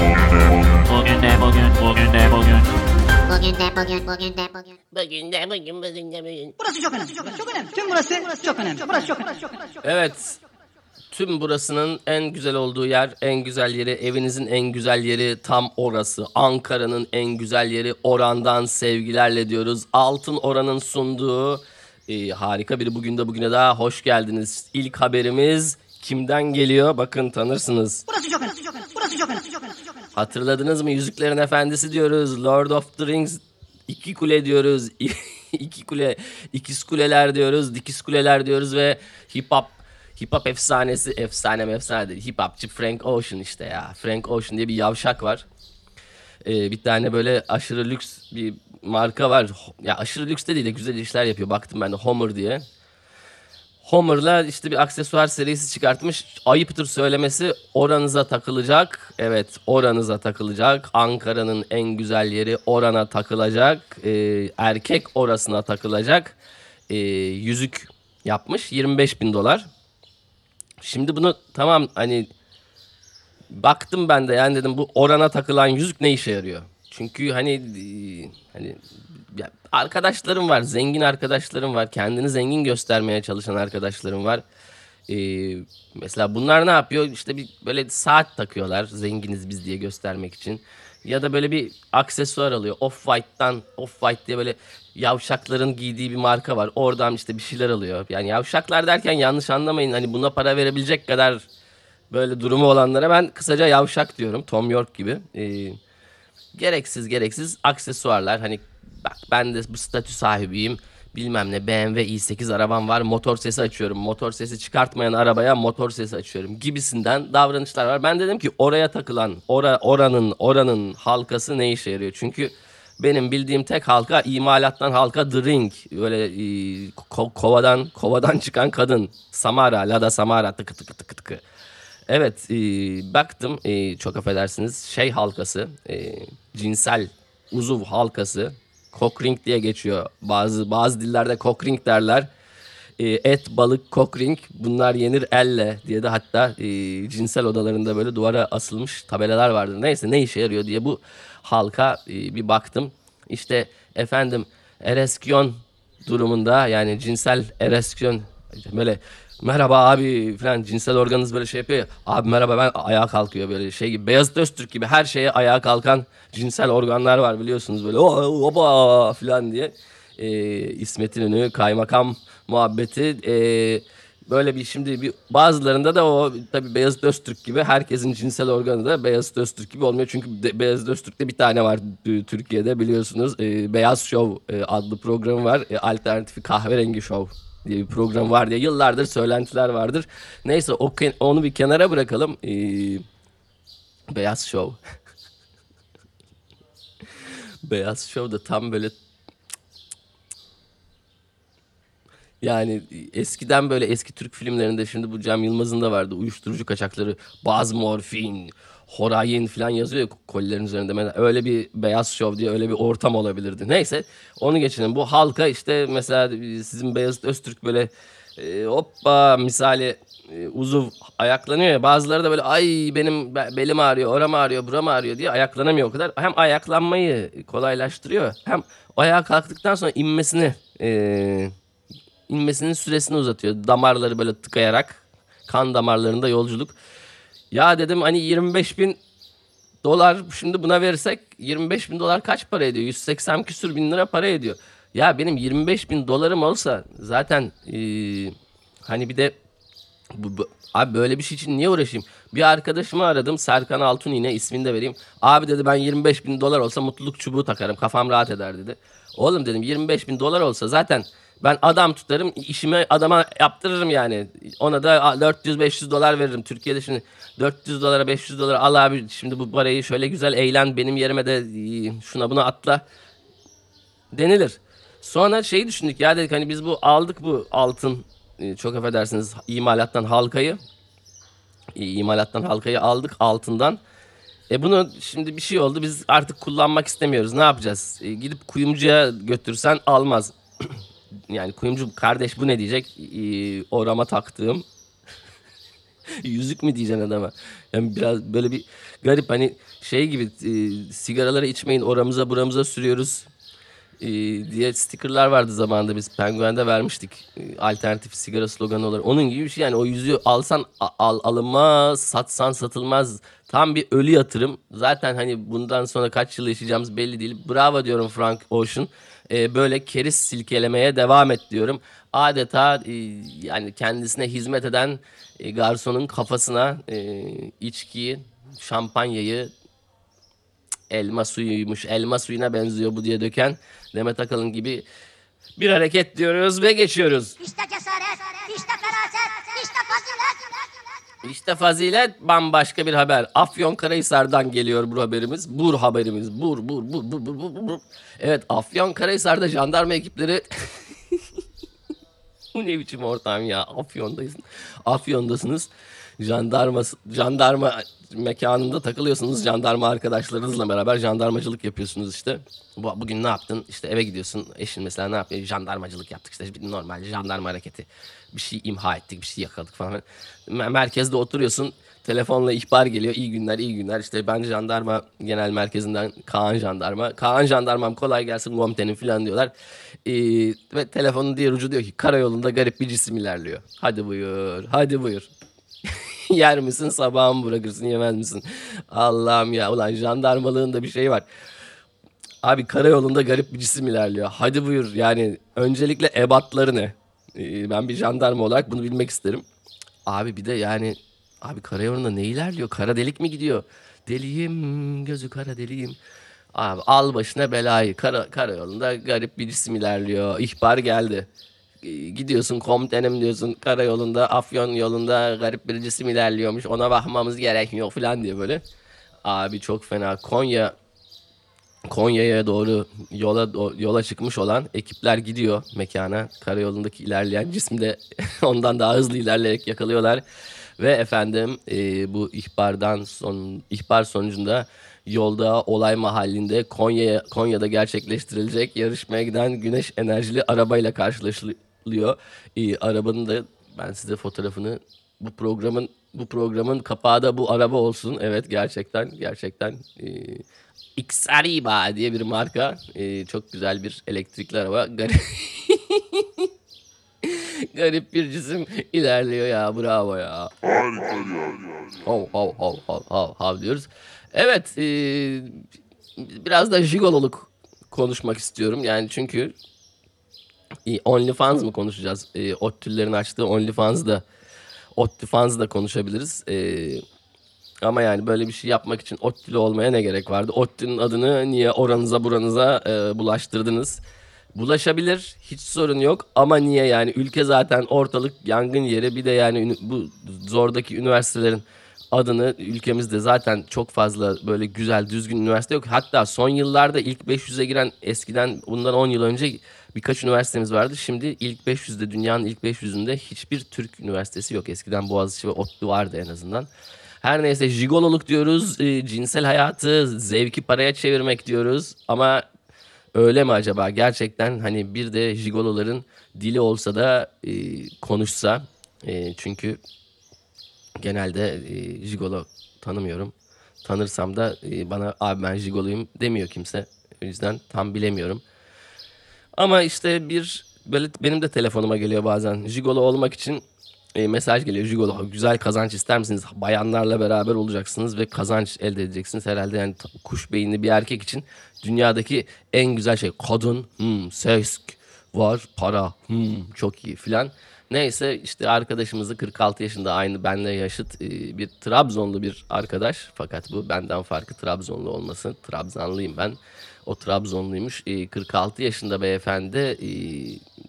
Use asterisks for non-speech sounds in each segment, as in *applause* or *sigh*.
Bugün de bugün, bugün de bugün. Bugün de bugün, bugün de bugün. Bugün de bugün bugün de bugün. Burası çok önemli. Çok önemli. Tüm burası çok önemli. Burası çok önemli. Evet. Tüm burasının en güzel olduğu yer, en güzel yeri, evinizin en güzel yeri tam orası. Ankara'nın en güzel yeri Oran'dan sevgilerle diyoruz. Altın Oran'ın sunduğu e, harika bir bugün de bugüne daha hoş geldiniz. İlk haberimiz kimden geliyor? Bakın tanırsınız. Burası çok önemli. Burası önemli. Çok önemli. Hatırladınız mı? Yüzüklerin Efendisi diyoruz. Lord of the Rings iki kule diyoruz. *laughs* iki kule, ikiz kuleler diyoruz. Dikiz kuleler diyoruz ve hip hop hip hop efsanesi efsane efsane değil. Hip hopçı Frank Ocean işte ya. Frank Ocean diye bir yavşak var. Ee, bir tane böyle aşırı lüks bir marka var. Ya aşırı lüks de değil de güzel işler yapıyor. Baktım ben de Homer diye. Homer'la işte bir aksesuar serisi çıkartmış. Ayıptır söylemesi oranıza takılacak. Evet oranıza takılacak. Ankara'nın en güzel yeri orana takılacak. Ee, erkek orasına takılacak. Ee, yüzük yapmış 25 bin dolar. Şimdi bunu tamam hani baktım ben de yani dedim bu orana takılan yüzük ne işe yarıyor? Çünkü hani hani ya arkadaşlarım var, zengin arkadaşlarım var, kendini zengin göstermeye çalışan arkadaşlarım var. Ee, mesela bunlar ne yapıyor? İşte bir böyle saat takıyorlar, zenginiz biz diye göstermek için. Ya da böyle bir aksesuar alıyor. Off-White'dan, Off-White diye böyle yavşakların giydiği bir marka var. Oradan işte bir şeyler alıyor. Yani yavşaklar derken yanlış anlamayın. Hani buna para verebilecek kadar böyle durumu olanlara ben kısaca yavşak diyorum. Tom York gibi. Ee, gereksiz gereksiz aksesuarlar. Hani bak ben de bu statü sahibiyim. Bilmem ne BMW i8 arabam var. Motor sesi açıyorum. Motor sesi çıkartmayan arabaya motor sesi açıyorum gibisinden davranışlar var. Ben dedim ki oraya takılan ora, oranın oranın halkası ne işe yarıyor? Çünkü benim bildiğim tek halka imalattan halka The Ring. Böyle e, ko- kovadan kovadan *laughs* çıkan kadın. Samara, Lada Samara tıkı tıkı tıkı tıkı. Evet e, baktım e, çok affedersiniz şey halkası e, cinsel uzuv halkası cockring diye geçiyor. Bazı bazı dillerde cockring derler. E, et balık cockring bunlar yenir elle diye de hatta e, cinsel odalarında böyle duvara asılmış tabelalar vardır neyse ne işe yarıyor diye bu halka e, bir baktım. İşte efendim ereskiyon durumunda yani cinsel ereksiyon böyle merhaba abi falan cinsel organınız böyle şey yapıyor ya. Abi merhaba ben ayağa kalkıyor böyle şey gibi. Beyazıt Öztürk gibi her şeye ayağa kalkan cinsel organlar var biliyorsunuz böyle. Oba falan diye. Ee, İsmet İnönü kaymakam muhabbeti. Ee, böyle bir şimdi bir bazılarında da o tabii Beyazıt Öztürk gibi herkesin cinsel organı da Beyazıt Öztürk gibi olmuyor. Çünkü de, Beyazıt Öztürk'te bir tane var e, Türkiye'de biliyorsunuz. Ee, Beyaz Show e, adlı programı var. E, alternatifi kahverengi show diye bir program var diye yıllardır söylentiler vardır. Neyse o, onu bir kenara bırakalım. Ee, Beyaz Show. *laughs* Beyaz Show da tam böyle yani eskiden böyle eski Türk filmlerinde şimdi bu Cem Yılmaz'ın da vardı uyuşturucu kaçakları baz morfin horayin falan yazıyor ya kolilerin üzerinde öyle bir beyaz şov diye öyle bir ortam olabilirdi. Neyse onu geçelim. Bu halka işte mesela sizin Beyazıt Öztürk böyle e, hoppa misali e, uzuv ayaklanıyor ya bazıları da böyle ay benim be- belim ağrıyor oram ağrıyor buram ağrıyor diye ayaklanamıyor o kadar. Hem ayaklanmayı kolaylaştırıyor hem ayağa kalktıktan sonra inmesini e, inmesinin süresini uzatıyor. Damarları böyle tıkayarak kan damarlarında yolculuk. Ya dedim hani 25 bin dolar şimdi buna verirsek 25 bin dolar kaç para ediyor? 180 küsür bin lira para ediyor. Ya benim 25 bin dolarım olsa zaten eee, hani bir de bu, bu- abi böyle bir şey için niye uğraşayım? Bir arkadaşımı aradım Serkan Altun yine ismini de vereyim. Abi dedi ben 25 bin dolar olsa mutluluk çubuğu takarım kafam rahat eder dedi. Oğlum dedim 25 bin dolar olsa zaten ben adam tutarım işimi adama yaptırırım yani. Ona da 400-500 dolar veririm. Türkiye'de şimdi 400 dolara 500 dolara al abi şimdi bu parayı şöyle güzel eğlen benim yerime de e, şuna buna atla denilir. Sonra şeyi düşündük ya dedik hani biz bu aldık bu altın e, çok affedersiniz imalattan halkayı e, imalattan halkayı aldık altından. E bunu şimdi bir şey oldu biz artık kullanmak istemiyoruz ne yapacağız? E, gidip kuyumcuya götürsen almaz. *clears throat* yani kuyumcu kardeş bu ne diyecek? E, orama taktığım *laughs* Yüzük mü diyeceksin adama? Yani biraz böyle bir garip hani şey gibi e, sigaraları içmeyin oramıza buramıza sürüyoruz e, diye stickerlar vardı zamanında biz Penguen'de vermiştik. E, alternatif sigara sloganı olarak. Onun gibi bir şey yani o yüzüğü alsan al, alınmaz, satsan satılmaz. Tam bir ölü yatırım. Zaten hani bundan sonra kaç yıl yaşayacağımız belli değil. Bravo diyorum Frank Ocean. E, böyle keriz silkelemeye devam et diyorum. Adeta e, yani kendisine hizmet eden e, garsonun kafasına e, içkiyi, şampanyayı, elma suyuymuş, elma suyuna benziyor bu diye döken Demet Akalın gibi bir hareket diyoruz ve geçiyoruz. İşte cesaret, işte feraset, işte fazilet. İşte fazilet bambaşka bir haber. Afyonkarahisar'dan geliyor bu haberimiz. Bur haberimiz. Bur, bur, bur, bur, bur, bur, bur. Evet Afyonkarahisar'da jandarma ekipleri... *laughs* bu ne biçim ortam ya? Afyon'dayız. Afyon'dasınız. Jandarma, jandarma mekanında takılıyorsunuz. Jandarma arkadaşlarınızla beraber jandarmacılık yapıyorsunuz işte. Bu, bugün ne yaptın? İşte eve gidiyorsun. Eşin mesela ne yapıyor? Jandarmacılık yaptık işte. Normal jandarma hareketi. Bir şey imha ettik, bir şey yakaladık falan. Me- Merkezde oturuyorsun. Telefonla ihbar geliyor. İyi günler, iyi günler. İşte ben jandarma genel merkezinden Kaan jandarma. Kaan jandarmam kolay gelsin komutanım falan diyorlar. Ee, ve telefonun diğer ucu diyor ki karayolunda garip bir cisim ilerliyor. Hadi buyur, hadi buyur. *laughs* Yer misin sabah mı bırakırsın yemez misin? Allah'ım ya ulan jandarmalığın da bir şey var. Abi karayolunda garip bir cisim ilerliyor. Hadi buyur yani öncelikle ebatları ne? Ee, ben bir jandarma olarak bunu bilmek isterim. Abi bir de yani abi karayolunda ne ilerliyor? Kara delik mi gidiyor? Deliyim gözü kara deliyim. Abi al başına belayı. Kara, karayolunda garip bir cisim ilerliyor. İhbar geldi. Ee, Gidiyorsun komutanım diyorsun karayolunda Afyon yolunda garip bir cisim ilerliyormuş ona bakmamız gerekiyor falan diye böyle. Abi çok fena Konya Konya'ya doğru yola yola çıkmış olan ekipler gidiyor mekana. Karayolundaki ilerleyen cismi de *laughs* ondan daha hızlı ilerleyerek yakalıyorlar. Ve efendim e, bu ihbardan son ihbar sonucunda yolda olay mahallinde Konya Konya'da gerçekleştirilecek yarışmaya giden güneş enerjili arabayla karşılaşılıyor. E, arabanın da ben size fotoğrafını bu programın bu programın kapağı da bu araba olsun. Evet gerçekten gerçekten e, Xariba diye bir marka. E, çok güzel bir elektrikli araba. Garip, *laughs* garip bir cisim ilerliyor ya. Bravo ya. Hav hav hav hav hav hav diyoruz. Evet e, biraz da jigololuk konuşmak istiyorum. Yani çünkü OnlyFans mı konuşacağız? E, Ottüllerin açtığı OnlyFans'da OttiFans'da konuşabiliriz. E, ama yani böyle bir şey yapmak için ODTÜ'lü olmaya ne gerek vardı? ODTÜ'nün adını niye oranıza buranıza e, bulaştırdınız? Bulaşabilir hiç sorun yok ama niye yani ülke zaten ortalık yangın yeri bir de yani bu zordaki üniversitelerin adını ülkemizde zaten çok fazla böyle güzel düzgün üniversite yok. Hatta son yıllarda ilk 500'e giren eskiden bundan 10 yıl önce birkaç üniversitemiz vardı. Şimdi ilk 500'de dünyanın ilk 500'ünde hiçbir Türk üniversitesi yok. Eskiden Boğaziçi ve ODTÜ vardı en azından. Her neyse jigololuk diyoruz, e, cinsel hayatı zevki paraya çevirmek diyoruz. Ama öyle mi acaba? Gerçekten hani bir de jigoloların dili olsa da e, konuşsa. E, çünkü genelde e, jigolo tanımıyorum. Tanırsam da e, bana abi ben jigoluyum demiyor kimse. O yüzden tam bilemiyorum. Ama işte bir böyle benim de telefonuma geliyor bazen. Jigolo olmak için e, mesaj geliyor. Jigolo güzel kazanç ister misiniz? Bayanlarla beraber olacaksınız ve kazanç elde edeceksiniz. Herhalde yani kuş beyinli bir erkek için dünyadaki en güzel şey kadın, hmm, seks var, para, hmm, çok iyi filan. Neyse işte arkadaşımızı 46 yaşında aynı benle yaşıt e, bir Trabzonlu bir arkadaş. Fakat bu benden farkı Trabzonlu olması. Trabzanlıyım ben. O Trabzonluymuş. E, 46 yaşında beyefendi e,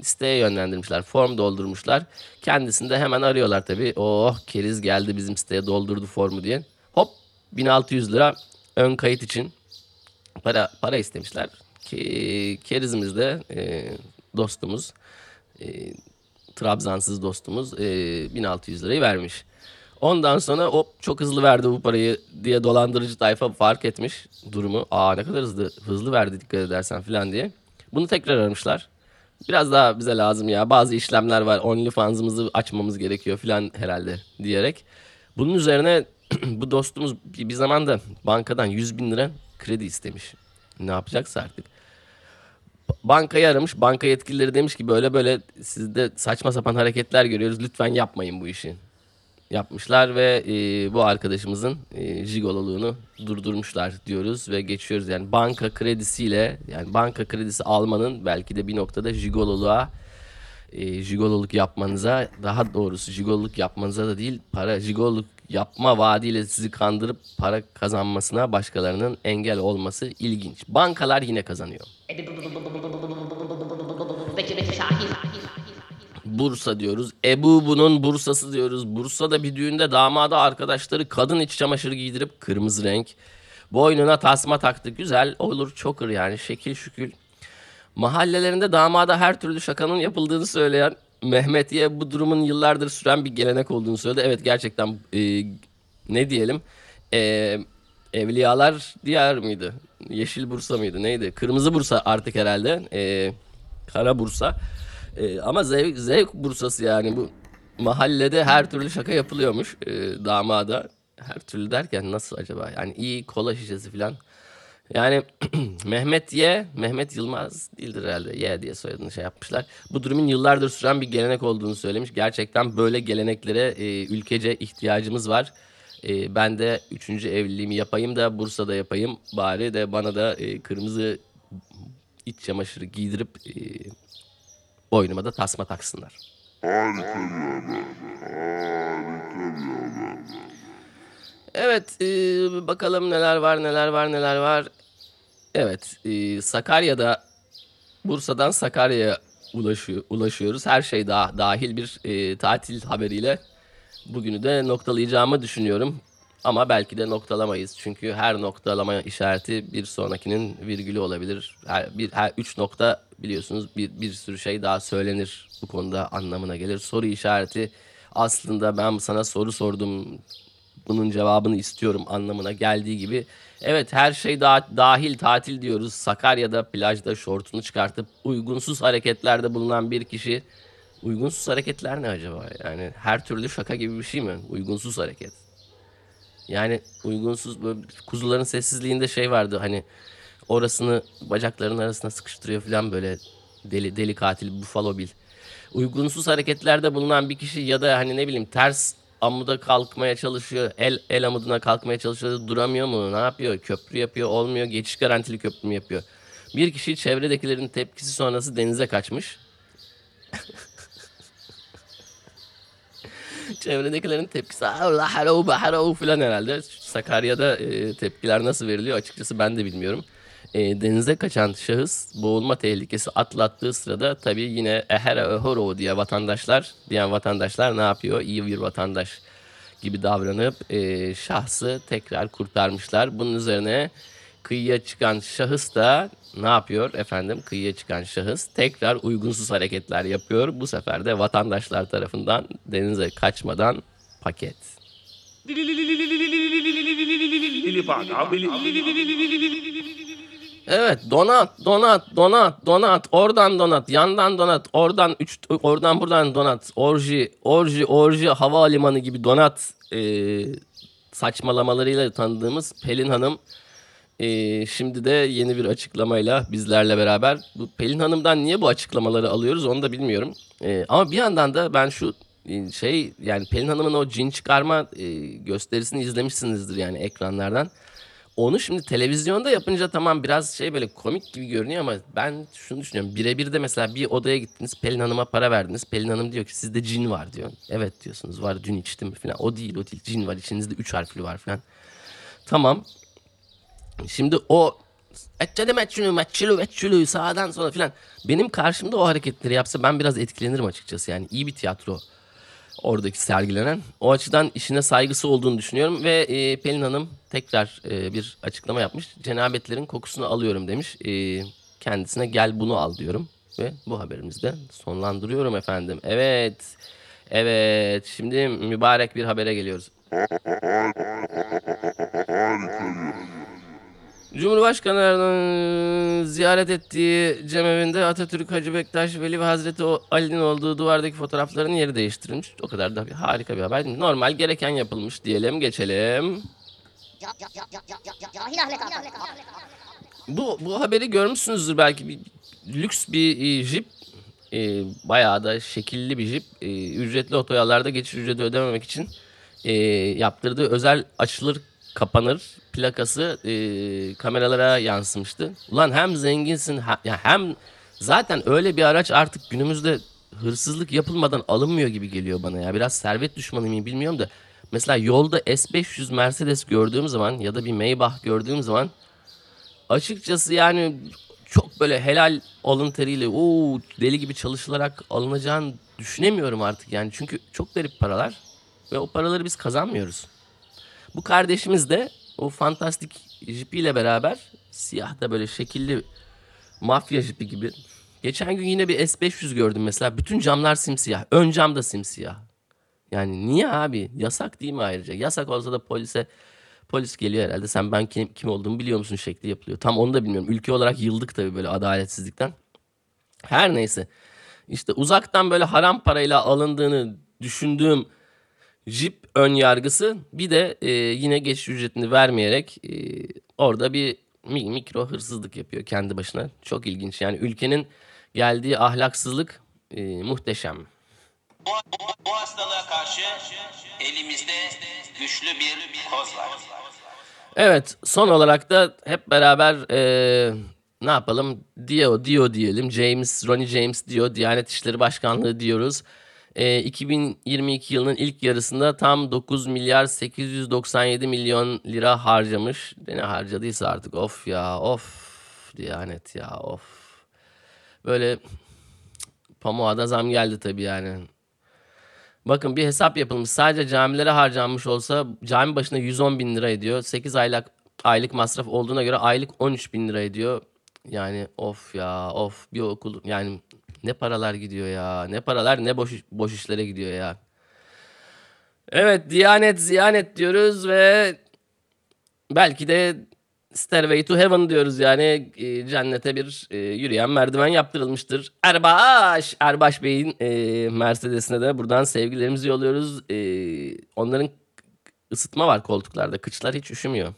siteye yönlendirmişler. Form doldurmuşlar. Kendisini de hemen arıyorlar tabii. Oh keriz geldi bizim siteye doldurdu formu diye. Hop 1600 lira ön kayıt için para para istemişler. Ki, kerizimiz de e, dostumuz e, Trabzansız dostumuz e, 1600 lirayı vermiş. Ondan sonra hop çok hızlı verdi bu parayı diye dolandırıcı tayfa fark etmiş durumu. Aa ne kadar hızlı hızlı verdi dikkat edersen falan diye. Bunu tekrar aramışlar. Biraz daha bize lazım ya bazı işlemler var OnlyFans'ımızı açmamız gerekiyor falan herhalde diyerek. Bunun üzerine *clears throat* bu dostumuz bir, zamanda bankadan 100 bin lira kredi istemiş. Ne yapacaksa artık. Ba- Bankayı aramış. Banka yetkilileri demiş ki böyle böyle sizde saçma sapan hareketler görüyoruz. Lütfen yapmayın bu işi. Yapmışlar ve e, bu arkadaşımızın e, jigololuğunu durdurmuşlar diyoruz ve geçiyoruz. Yani banka kredisiyle yani banka kredisi almanın belki de bir noktada jigololuğa e, jigololuk yapmanıza daha doğrusu jigololuk yapmanıza da değil para jigololuk yapma vaadiyle sizi kandırıp para kazanmasına başkalarının engel olması ilginç. Bankalar yine kazanıyor. Şahin. Bursa diyoruz. Ebu bunun Bursa'sı diyoruz. Bursa'da bir düğünde damada arkadaşları kadın iç çamaşırı giydirip kırmızı renk. Boynuna tasma taktı. Güzel olur çokır yani şekil şükül. Mahallelerinde damada her türlü şakanın yapıldığını söyleyen Mehmetiye bu durumun yıllardır süren bir gelenek olduğunu söyledi. Evet gerçekten e, ne diyelim e, Evliyalar Diyar mıydı? Yeşil Bursa mıydı? Neydi? Kırmızı Bursa artık herhalde. E, Kara Bursa. E, ama zevk, zevk Bursası yani bu mahallede her türlü şaka yapılıyormuş e, damada. Her türlü derken nasıl acaba? Yani iyi kola şişesi falan. Yani *clears throat* Mehmet Y, Mehmet Yılmaz değildir herhalde Y diye soyadını şey yapmışlar. Bu durumun yıllardır süren bir gelenek olduğunu söylemiş. Gerçekten böyle geleneklere e, ülkece ihtiyacımız var. E, ben de üçüncü evliliğimi yapayım da Bursa'da yapayım. Bari de bana da e, kırmızı iç çamaşırı giydirip e, boynuma da tasma taksınlar. Evet, e, bakalım neler var, neler var, neler var. Evet, e, Sakarya'da Bursa'dan Sakarya'ya ulaşıyor, ulaşıyoruz. Her şey da dahil bir e, tatil haberiyle bugünü de noktalayacağımı düşünüyorum. Ama belki de noktalamayız. Çünkü her noktalama işareti bir sonrakinin virgülü olabilir. Her, bir, her üç nokta biliyorsunuz bir, bir sürü şey daha söylenir bu konuda anlamına gelir. Soru işareti aslında ben sana soru sordum bunun cevabını istiyorum anlamına geldiği gibi. Evet her şey da dahil tatil diyoruz. Sakarya'da plajda şortunu çıkartıp uygunsuz hareketlerde bulunan bir kişi. Uygunsuz hareketler ne acaba? Yani her türlü şaka gibi bir şey mi? Uygunsuz hareket. Yani uygunsuz böyle kuzuların sessizliğinde şey vardı hani orasını bacaklarının arasına sıkıştırıyor falan böyle deli deli katil Buffalo Bill. Uygunsuz hareketlerde bulunan bir kişi ya da hani ne bileyim ters amuda kalkmaya çalışıyor. El el amuduna kalkmaya çalışıyor. Duramıyor mu? Ne yapıyor? Köprü yapıyor. Olmuyor. Geçiş garantili köprü mü yapıyor? Bir kişi çevredekilerin tepkisi sonrası denize kaçmış. Çevredekilerin tepkisi Allah haro baharo falan herhalde. Sakarya'da e, tepkiler nasıl veriliyor açıkçası ben de bilmiyorum. E, denize kaçan şahıs boğulma tehlikesi atlattığı sırada tabii yine ehere öhoro diye vatandaşlar diyen vatandaşlar ne yapıyor? İyi bir vatandaş gibi davranıp e, şahsı tekrar kurtarmışlar. Bunun üzerine kıyıya çıkan şahıs da ne yapıyor efendim? Kıyıya çıkan şahıs tekrar uygunsuz hareketler yapıyor. Bu sefer de vatandaşlar tarafından denize kaçmadan paket. Evet donat donat donat donat oradan donat yandan donat oradan üç oradan buradan donat orji orji orji havalimanı gibi donat e, saçmalamalarıyla tanıdığımız Pelin Hanım e, şimdi de yeni bir açıklamayla bizlerle beraber bu Pelin Hanım'dan niye bu açıklamaları alıyoruz onu da bilmiyorum E, ama bir yandan da ben şu e, şey yani Pelin Hanım'ın o cin çıkarma e, gösterisini izlemişsinizdir yani ekranlardan. Onu şimdi televizyonda yapınca tamam biraz şey böyle komik gibi görünüyor ama ben şunu düşünüyorum. Birebir de mesela bir odaya gittiniz Pelin Hanım'a para verdiniz. Pelin Hanım diyor ki sizde cin var diyor. Evet diyorsunuz var dün içtim falan. O değil o değil cin var içinizde üç harfli var falan. Tamam. Şimdi o etçeli meçhulü meçhulü meçhulü sağdan sola falan. Benim karşımda o hareketleri yapsa ben biraz etkilenirim açıkçası. Yani iyi bir tiyatro oradaki sergilenen. O açıdan işine saygısı olduğunu düşünüyorum ve e, Pelin Hanım tekrar e, bir açıklama yapmış. Cenabetlerin kokusunu alıyorum demiş. E, kendisine gel bunu al diyorum ve bu haberimizi de sonlandırıyorum efendim. Evet. Evet. Şimdi mübarek bir habere geliyoruz. *laughs* Cumhurbaşkanı Erdoğan'ın ziyaret ettiği cemevinde Atatürk, Hacı Bektaş, Veli ve Hazreti Ali'nin olduğu duvardaki fotoğrafların yeri değiştirilmiş. O kadar da bir harika bir haber. Normal gereken yapılmış diyelim geçelim. Bu, bu haberi görmüşsünüzdür belki bir lüks bir e, jip. E, bayağı da şekilli bir jip. E, ücretli otoyollarda geçiş ücreti ödememek için e, yaptırdığı özel açılır kapanır plakası e, kameralara yansımıştı. Ulan hem zenginsin ha- ya hem zaten öyle bir araç artık günümüzde hırsızlık yapılmadan alınmıyor gibi geliyor bana ya. Biraz servet düşmanı mıyım bilmiyorum da. Mesela yolda S500 Mercedes gördüğüm zaman ya da bir Maybach gördüğüm zaman açıkçası yani çok böyle helal alın teriyle o deli gibi çalışılarak alınacağını düşünemiyorum artık yani. Çünkü çok garip paralar ve o paraları biz kazanmıyoruz. Bu kardeşimiz de o fantastik jipiyle beraber siyah da böyle şekilli mafya jipi gibi. Geçen gün yine bir S500 gördüm mesela. Bütün camlar simsiyah. Ön cam da simsiyah. Yani niye abi? Yasak değil mi ayrıca? Yasak olsa da polise polis geliyor herhalde. Sen ben kim, kim olduğumu biliyor musun şekli yapılıyor. Tam onu da bilmiyorum. Ülke olarak yıldık tabii böyle adaletsizlikten. Her neyse. İşte uzaktan böyle haram parayla alındığını düşündüğüm Jeep ön yargısı bir de e, yine geçiş ücretini vermeyerek e, orada bir mi- mikro hırsızlık yapıyor kendi başına. Çok ilginç yani ülkenin geldiği ahlaksızlık e, muhteşem. Bu, bu, bu hastalığa karşı elimizde güçlü bir koz var. Evet son olarak da hep beraber e, ne yapalım Dio Dio diyelim James Ronnie James Dio Diyanet İşleri Başkanlığı diyoruz. E, 2022 yılının ilk yarısında tam 9 milyar 897 milyon lira harcamış. Ne harcadıysa artık of ya of Diyanet ya of. Böyle pamuğa da zam geldi tabii yani. Bakın bir hesap yapılmış. Sadece camilere harcanmış olsa cami başına 110 bin lira ediyor. 8 aylık aylık masraf olduğuna göre aylık 13 bin lira ediyor. Yani of ya of bir okul yani ne paralar gidiyor ya. Ne paralar ne boş, boş işlere gidiyor ya. Evet Diyanet Ziyanet diyoruz ve belki de Stairway to Heaven diyoruz yani e, cennete bir e, yürüyen merdiven yaptırılmıştır. Erbaş, Erbaş Bey'in e, Mercedes'ine de buradan sevgilerimizi yolluyoruz. E, onların ısıtma var koltuklarda, kıçlar hiç üşümüyor.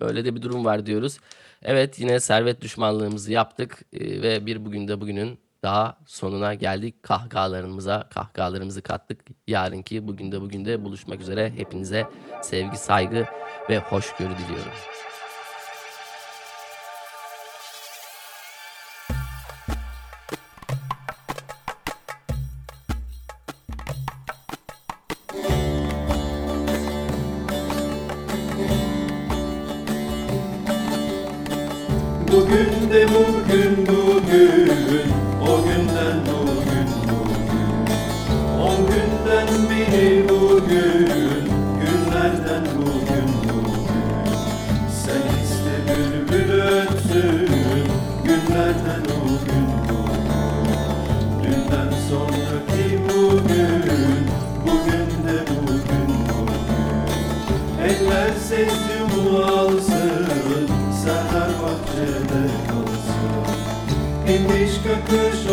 Öyle de bir durum var diyoruz. Evet yine servet düşmanlığımızı yaptık e, ve bir bugün de bugünün daha sonuna geldik. Kahkahalarımıza kahkahalarımızı kattık. Yarınki bugün de bugün de buluşmak üzere. Hepinize sevgi, saygı ve hoşgörü diliyorum. Bugün de bugün bugün O günden bugün bugün. On günden biri bugün Günlerden bugün bugün. Sen iste bülbül ötsün Günlerden bugün bugün. Dünden sonraki bugün Bugün de bugün bugün. Eller sesi alsın Seher bahçede kalsın. gökyüzü